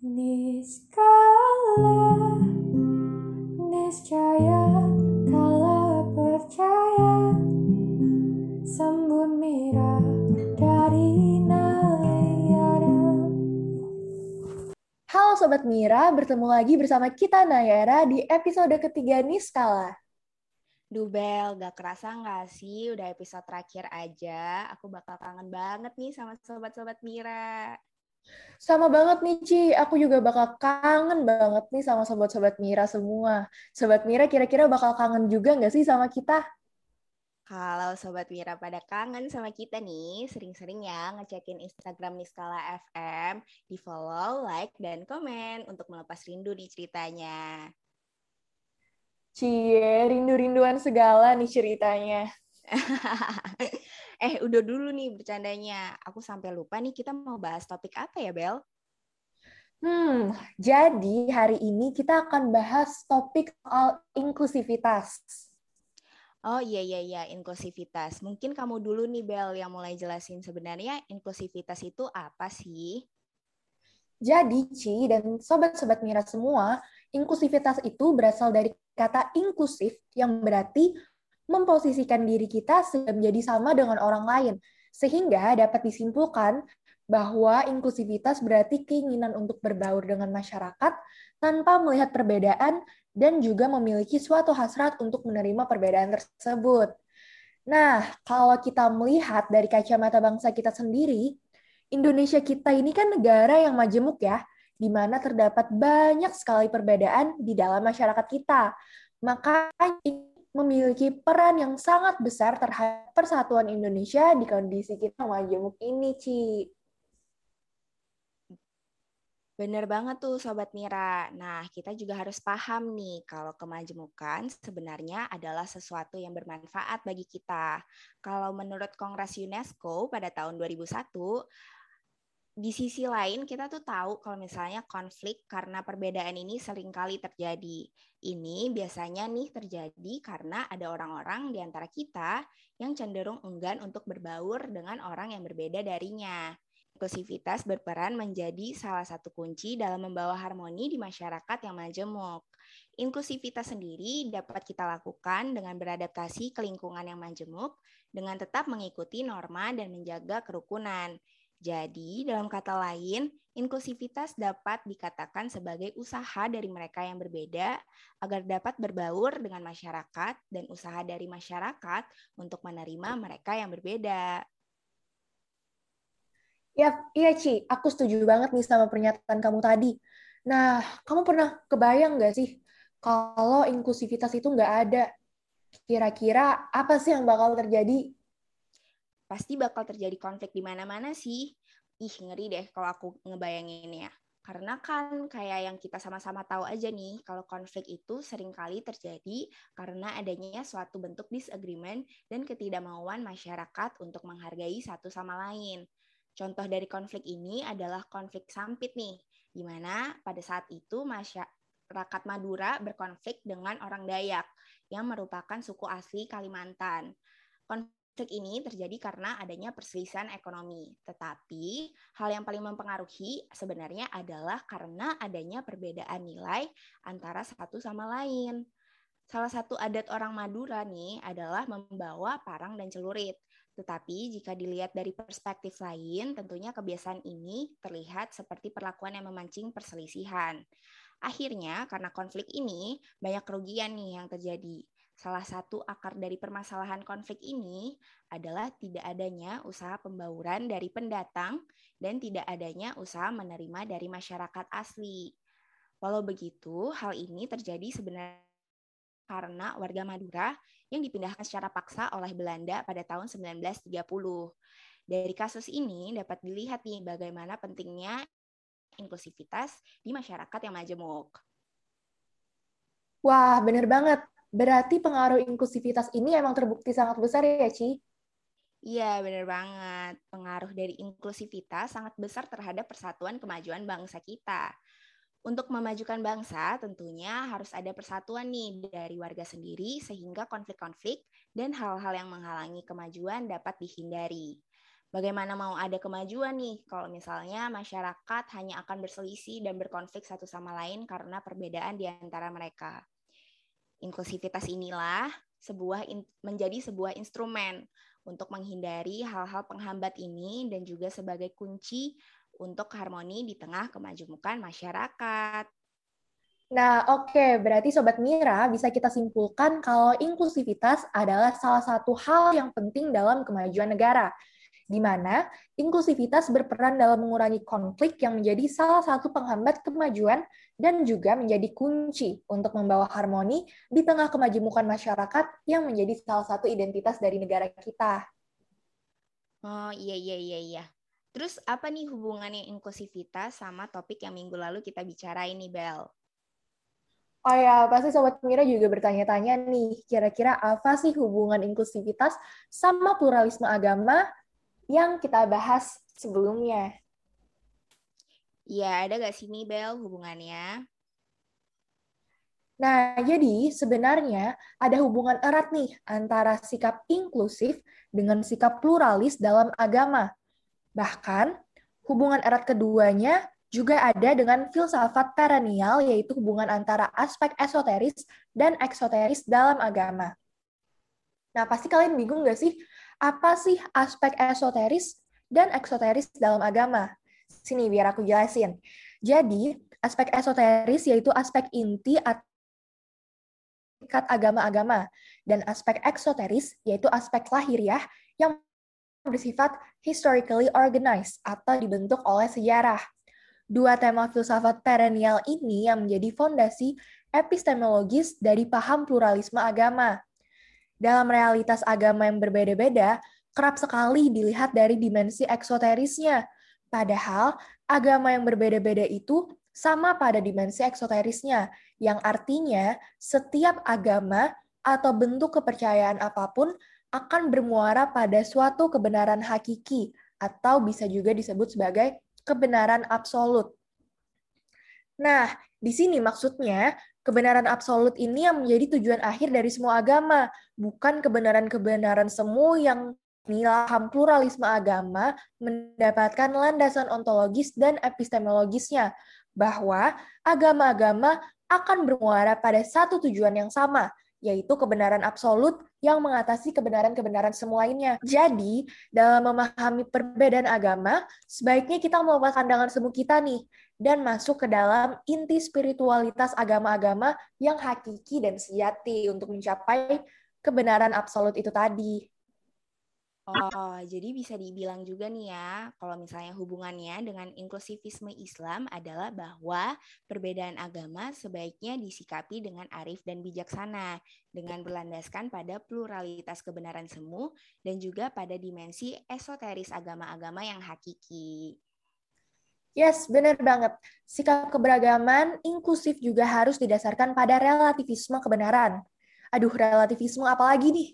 Niskala Niscaya Kala percaya Sembun mira dari Nayara Halo Sobat Mira, bertemu lagi bersama kita Nayara di episode ketiga Niskala. Duh Bel, gak kerasa gak sih udah episode terakhir aja. Aku bakal kangen banget nih sama sobat-sobat Mira. Sama banget nih, Ci. Aku juga bakal kangen banget nih sama sobat-sobat Mira semua. Sobat Mira kira-kira bakal kangen juga nggak sih sama kita? Kalau Sobat Mira pada kangen sama kita nih, sering-sering ya ngecekin Instagram Niskala FM, di follow, like, dan komen untuk melepas rindu di ceritanya. Cie, rindu-rinduan segala nih ceritanya. eh, udah dulu nih bercandanya. Aku sampai lupa nih kita mau bahas topik apa ya, Bel? Hmm, jadi hari ini kita akan bahas topik soal inklusivitas. Oh iya iya iya, inklusivitas. Mungkin kamu dulu nih Bel yang mulai jelasin sebenarnya inklusivitas itu apa sih? Jadi, Ci dan sobat-sobat Mira semua, inklusivitas itu berasal dari kata inklusif yang berarti memposisikan diri kita menjadi sama dengan orang lain, sehingga dapat disimpulkan bahwa inklusivitas berarti keinginan untuk berbaur dengan masyarakat tanpa melihat perbedaan dan juga memiliki suatu hasrat untuk menerima perbedaan tersebut. Nah, kalau kita melihat dari kacamata bangsa kita sendiri, Indonesia kita ini kan negara yang majemuk ya, di mana terdapat banyak sekali perbedaan di dalam masyarakat kita. Maka memiliki peran yang sangat besar terhadap persatuan Indonesia di kondisi kita majemuk ini, Ci. Bener banget tuh Sobat Mira. Nah, kita juga harus paham nih kalau kemajemukan sebenarnya adalah sesuatu yang bermanfaat bagi kita. Kalau menurut Kongres UNESCO pada tahun 2001, di sisi lain kita tuh tahu kalau misalnya konflik karena perbedaan ini sering kali terjadi. Ini biasanya nih terjadi karena ada orang-orang di antara kita yang cenderung enggan untuk berbaur dengan orang yang berbeda darinya. Inklusivitas berperan menjadi salah satu kunci dalam membawa harmoni di masyarakat yang majemuk. Inklusivitas sendiri dapat kita lakukan dengan beradaptasi ke lingkungan yang majemuk dengan tetap mengikuti norma dan menjaga kerukunan. Jadi, dalam kata lain, inklusivitas dapat dikatakan sebagai usaha dari mereka yang berbeda agar dapat berbaur dengan masyarakat dan usaha dari masyarakat untuk menerima mereka yang berbeda. Ya, iya Ci, aku setuju banget nih sama pernyataan kamu tadi. Nah, kamu pernah kebayang nggak sih kalau inklusivitas itu nggak ada? Kira-kira apa sih yang bakal terjadi pasti bakal terjadi konflik di mana-mana sih. Ih, ngeri deh kalau aku ngebayangin ya. Karena kan kayak yang kita sama-sama tahu aja nih, kalau konflik itu sering kali terjadi karena adanya suatu bentuk disagreement dan ketidakmauan masyarakat untuk menghargai satu sama lain. Contoh dari konflik ini adalah konflik sampit nih, di mana pada saat itu masyarakat Madura berkonflik dengan orang Dayak yang merupakan suku asli Kalimantan. Konflik Konflik ini terjadi karena adanya perselisihan ekonomi. Tetapi hal yang paling mempengaruhi sebenarnya adalah karena adanya perbedaan nilai antara satu sama lain. Salah satu adat orang Madura nih adalah membawa parang dan celurit. Tetapi jika dilihat dari perspektif lain, tentunya kebiasaan ini terlihat seperti perlakuan yang memancing perselisihan. Akhirnya, karena konflik ini, banyak kerugian nih yang terjadi. Salah satu akar dari permasalahan konflik ini adalah tidak adanya usaha pembauran dari pendatang dan tidak adanya usaha menerima dari masyarakat asli. Walau begitu, hal ini terjadi sebenarnya karena warga Madura yang dipindahkan secara paksa oleh Belanda pada tahun 1930. Dari kasus ini dapat dilihat nih bagaimana pentingnya inklusivitas di masyarakat yang majemuk. Wah, benar banget. Berarti pengaruh inklusivitas ini emang terbukti sangat besar ya, Ci? Iya, benar banget. Pengaruh dari inklusivitas sangat besar terhadap persatuan kemajuan bangsa kita. Untuk memajukan bangsa, tentunya harus ada persatuan nih dari warga sendiri sehingga konflik-konflik dan hal-hal yang menghalangi kemajuan dapat dihindari. Bagaimana mau ada kemajuan nih kalau misalnya masyarakat hanya akan berselisih dan berkonflik satu sama lain karena perbedaan di antara mereka. Inklusivitas inilah sebuah menjadi sebuah instrumen untuk menghindari hal-hal penghambat ini dan juga sebagai kunci untuk harmoni di tengah kemajemukan masyarakat. Nah, oke, okay. berarti Sobat Mira bisa kita simpulkan kalau inklusivitas adalah salah satu hal yang penting dalam kemajuan negara di mana inklusivitas berperan dalam mengurangi konflik yang menjadi salah satu penghambat kemajuan dan juga menjadi kunci untuk membawa harmoni di tengah kemajemukan masyarakat yang menjadi salah satu identitas dari negara kita. Oh iya iya iya iya. Terus apa nih hubungannya inklusivitas sama topik yang minggu lalu kita bicara ini, Bel? Oh ya, pasti Sobat Mira juga bertanya-tanya nih, kira-kira apa sih hubungan inklusivitas sama pluralisme agama yang kita bahas sebelumnya. Iya, ada gak sih nih Bel hubungannya? Nah, jadi sebenarnya ada hubungan erat nih antara sikap inklusif dengan sikap pluralis dalam agama. Bahkan, hubungan erat keduanya juga ada dengan filsafat perennial, yaitu hubungan antara aspek esoteris dan eksoteris dalam agama. Nah, pasti kalian bingung nggak sih apa sih aspek esoteris dan eksoteris dalam agama? Sini biar aku jelasin. Jadi, aspek esoteris yaitu aspek inti atau agama-agama dan aspek eksoteris yaitu aspek lahiriah yang bersifat historically organized atau dibentuk oleh sejarah. Dua tema filsafat perennial ini yang menjadi fondasi epistemologis dari paham pluralisme agama dalam realitas agama yang berbeda-beda, kerap sekali dilihat dari dimensi eksoterisnya. Padahal, agama yang berbeda-beda itu sama pada dimensi eksoterisnya, yang artinya setiap agama atau bentuk kepercayaan apa pun akan bermuara pada suatu kebenaran hakiki, atau bisa juga disebut sebagai kebenaran absolut. Nah, di sini maksudnya kebenaran absolut ini yang menjadi tujuan akhir dari semua agama, bukan kebenaran-kebenaran semu yang nilai pluralisme agama mendapatkan landasan ontologis dan epistemologisnya, bahwa agama-agama akan bermuara pada satu tujuan yang sama, yaitu kebenaran absolut yang mengatasi kebenaran-kebenaran semua lainnya. Jadi, dalam memahami perbedaan agama, sebaiknya kita melepas pandangan semu kita nih, dan masuk ke dalam inti spiritualitas agama-agama yang hakiki dan sejati untuk mencapai kebenaran absolut itu tadi. Oh, jadi bisa dibilang juga nih ya, kalau misalnya hubungannya dengan inklusivisme Islam adalah bahwa perbedaan agama sebaiknya disikapi dengan arif dan bijaksana, dengan berlandaskan pada pluralitas kebenaran semu dan juga pada dimensi esoteris agama-agama yang hakiki. Yes, benar banget. Sikap keberagaman inklusif juga harus didasarkan pada relativisme kebenaran. Aduh, relativisme apalagi nih?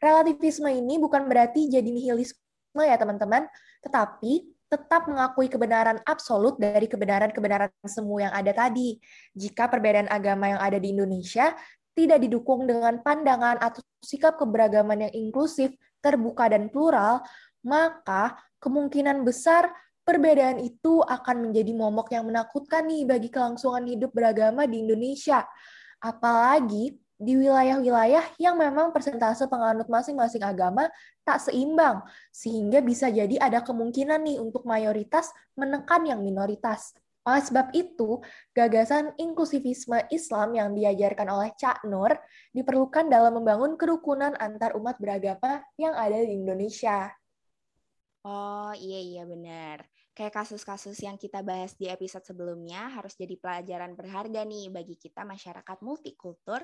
Relativisme ini bukan berarti jadi nihilisme ya teman-teman, tetapi tetap mengakui kebenaran absolut dari kebenaran-kebenaran semu yang ada tadi. Jika perbedaan agama yang ada di Indonesia tidak didukung dengan pandangan atau sikap keberagaman yang inklusif, terbuka, dan plural, maka kemungkinan besar perbedaan itu akan menjadi momok yang menakutkan nih bagi kelangsungan hidup beragama di Indonesia. Apalagi di wilayah-wilayah yang memang persentase penganut masing-masing agama tak seimbang, sehingga bisa jadi ada kemungkinan nih untuk mayoritas menekan yang minoritas. Oleh sebab itu, gagasan inklusivisme Islam yang diajarkan oleh Cak Nur diperlukan dalam membangun kerukunan antar umat beragama yang ada di Indonesia. Oh iya iya benar. Kayak kasus-kasus yang kita bahas di episode sebelumnya harus jadi pelajaran berharga nih bagi kita masyarakat multikultur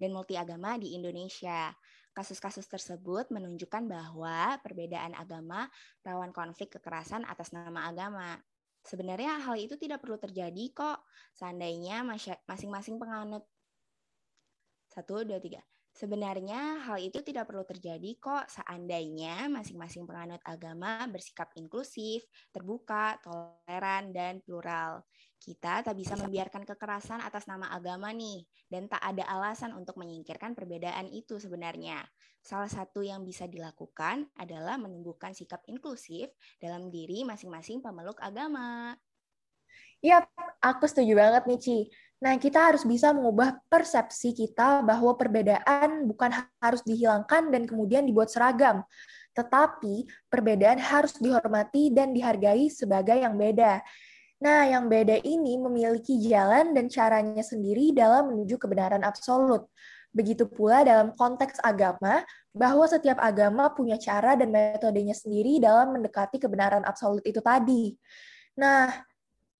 dan multiagama di Indonesia. Kasus-kasus tersebut menunjukkan bahwa perbedaan agama rawan konflik kekerasan atas nama agama. Sebenarnya hal itu tidak perlu terjadi kok, seandainya masing-masing penganut satu, dua, tiga. Sebenarnya hal itu tidak perlu terjadi kok seandainya masing-masing penganut agama bersikap inklusif, terbuka, toleran, dan plural. Kita tak bisa membiarkan kekerasan atas nama agama nih, dan tak ada alasan untuk menyingkirkan perbedaan itu sebenarnya. Salah satu yang bisa dilakukan adalah menumbuhkan sikap inklusif dalam diri masing-masing pemeluk agama. Iya, aku setuju banget nih, Ci. Nah, kita harus bisa mengubah persepsi kita bahwa perbedaan bukan harus dihilangkan dan kemudian dibuat seragam, tetapi perbedaan harus dihormati dan dihargai sebagai yang beda. Nah, yang beda ini memiliki jalan dan caranya sendiri dalam menuju kebenaran absolut. Begitu pula dalam konteks agama, bahwa setiap agama punya cara dan metodenya sendiri dalam mendekati kebenaran absolut itu tadi. Nah,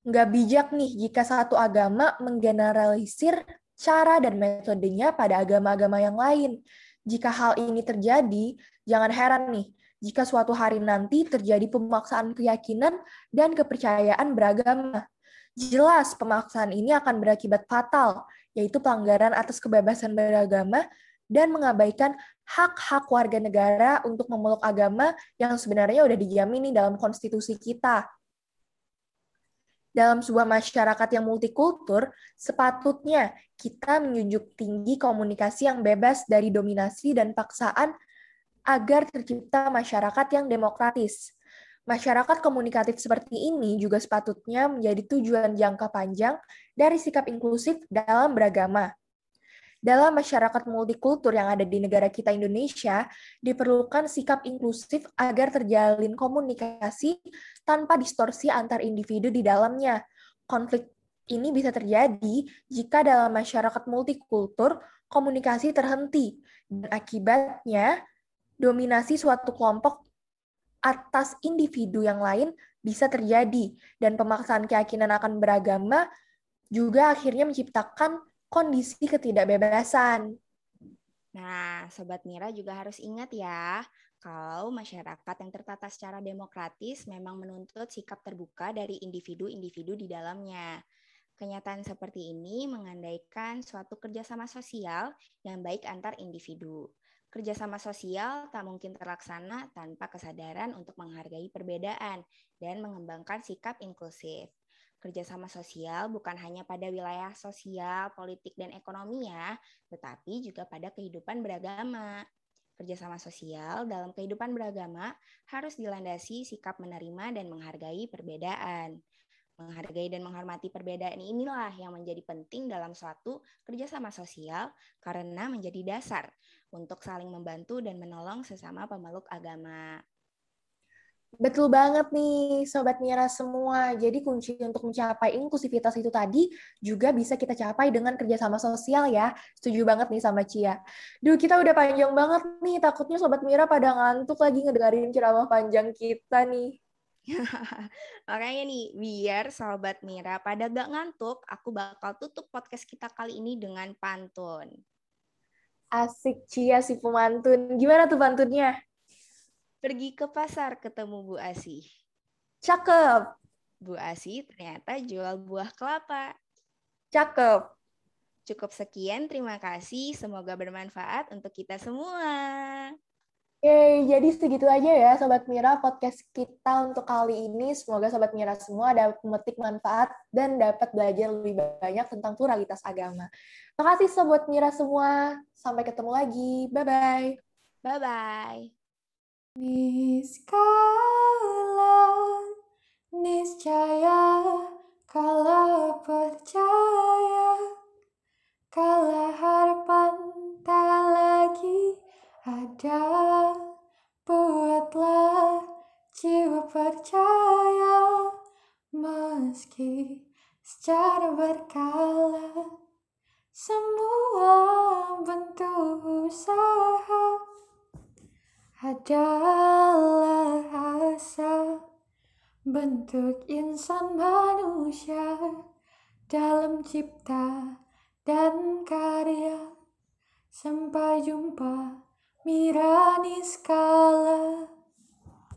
nggak bijak nih jika satu agama menggeneralisir cara dan metodenya pada agama-agama yang lain. Jika hal ini terjadi, jangan heran nih jika suatu hari nanti terjadi pemaksaan keyakinan dan kepercayaan beragama. Jelas pemaksaan ini akan berakibat fatal, yaitu pelanggaran atas kebebasan beragama dan mengabaikan hak-hak warga negara untuk memeluk agama yang sebenarnya sudah dijamin dalam konstitusi kita dalam sebuah masyarakat yang multikultur, sepatutnya kita menjunjung tinggi komunikasi yang bebas dari dominasi dan paksaan agar tercipta masyarakat yang demokratis. Masyarakat komunikatif seperti ini juga sepatutnya menjadi tujuan jangka panjang dari sikap inklusif dalam beragama dalam masyarakat multikultur yang ada di negara kita Indonesia, diperlukan sikap inklusif agar terjalin komunikasi tanpa distorsi antar individu di dalamnya. Konflik ini bisa terjadi jika dalam masyarakat multikultur komunikasi terhenti dan akibatnya dominasi suatu kelompok atas individu yang lain bisa terjadi dan pemaksaan keyakinan akan beragama juga akhirnya menciptakan kondisi ketidakbebasan. Nah, Sobat Mira juga harus ingat ya, kalau masyarakat yang tertata secara demokratis memang menuntut sikap terbuka dari individu-individu di dalamnya. Kenyataan seperti ini mengandaikan suatu kerjasama sosial yang baik antar individu. Kerjasama sosial tak mungkin terlaksana tanpa kesadaran untuk menghargai perbedaan dan mengembangkan sikap inklusif kerjasama sosial bukan hanya pada wilayah sosial, politik, dan ekonomi ya, tetapi juga pada kehidupan beragama. Kerjasama sosial dalam kehidupan beragama harus dilandasi sikap menerima dan menghargai perbedaan. Menghargai dan menghormati perbedaan inilah yang menjadi penting dalam suatu kerjasama sosial karena menjadi dasar untuk saling membantu dan menolong sesama pemeluk agama. Betul banget nih, Sobat Mira semua. Jadi kunci untuk mencapai inklusivitas itu tadi juga bisa kita capai dengan kerjasama sosial ya. Setuju banget nih sama Cia. Duh, kita udah panjang banget nih. Takutnya Sobat Mira pada ngantuk lagi ngedengerin ceramah panjang kita nih. Makanya nih, biar Sobat Mira pada gak ngantuk, aku bakal tutup podcast kita kali ini dengan pantun. Asik Cia si pemantun. Gimana tuh pantunnya? Pergi ke pasar ketemu Bu Asih. Cakep. Bu Asih ternyata jual buah kelapa. Cakep. Cukup sekian, terima kasih. Semoga bermanfaat untuk kita semua. Oke, jadi segitu aja ya Sobat Mira podcast kita untuk kali ini. Semoga Sobat Mira semua dapat memetik manfaat dan dapat belajar lebih banyak tentang pluralitas agama. Terima kasih Sobat Mira semua. Sampai ketemu lagi. Bye-bye. Bye-bye. Niskala, niscaya, kala percaya, kala harapan tak lagi ada, buatlah jiwa percaya, meski secara berkala, semua bentuk usaha adalah asa bentuk insan manusia dalam cipta dan karya. Sampai jumpa Mirani skala.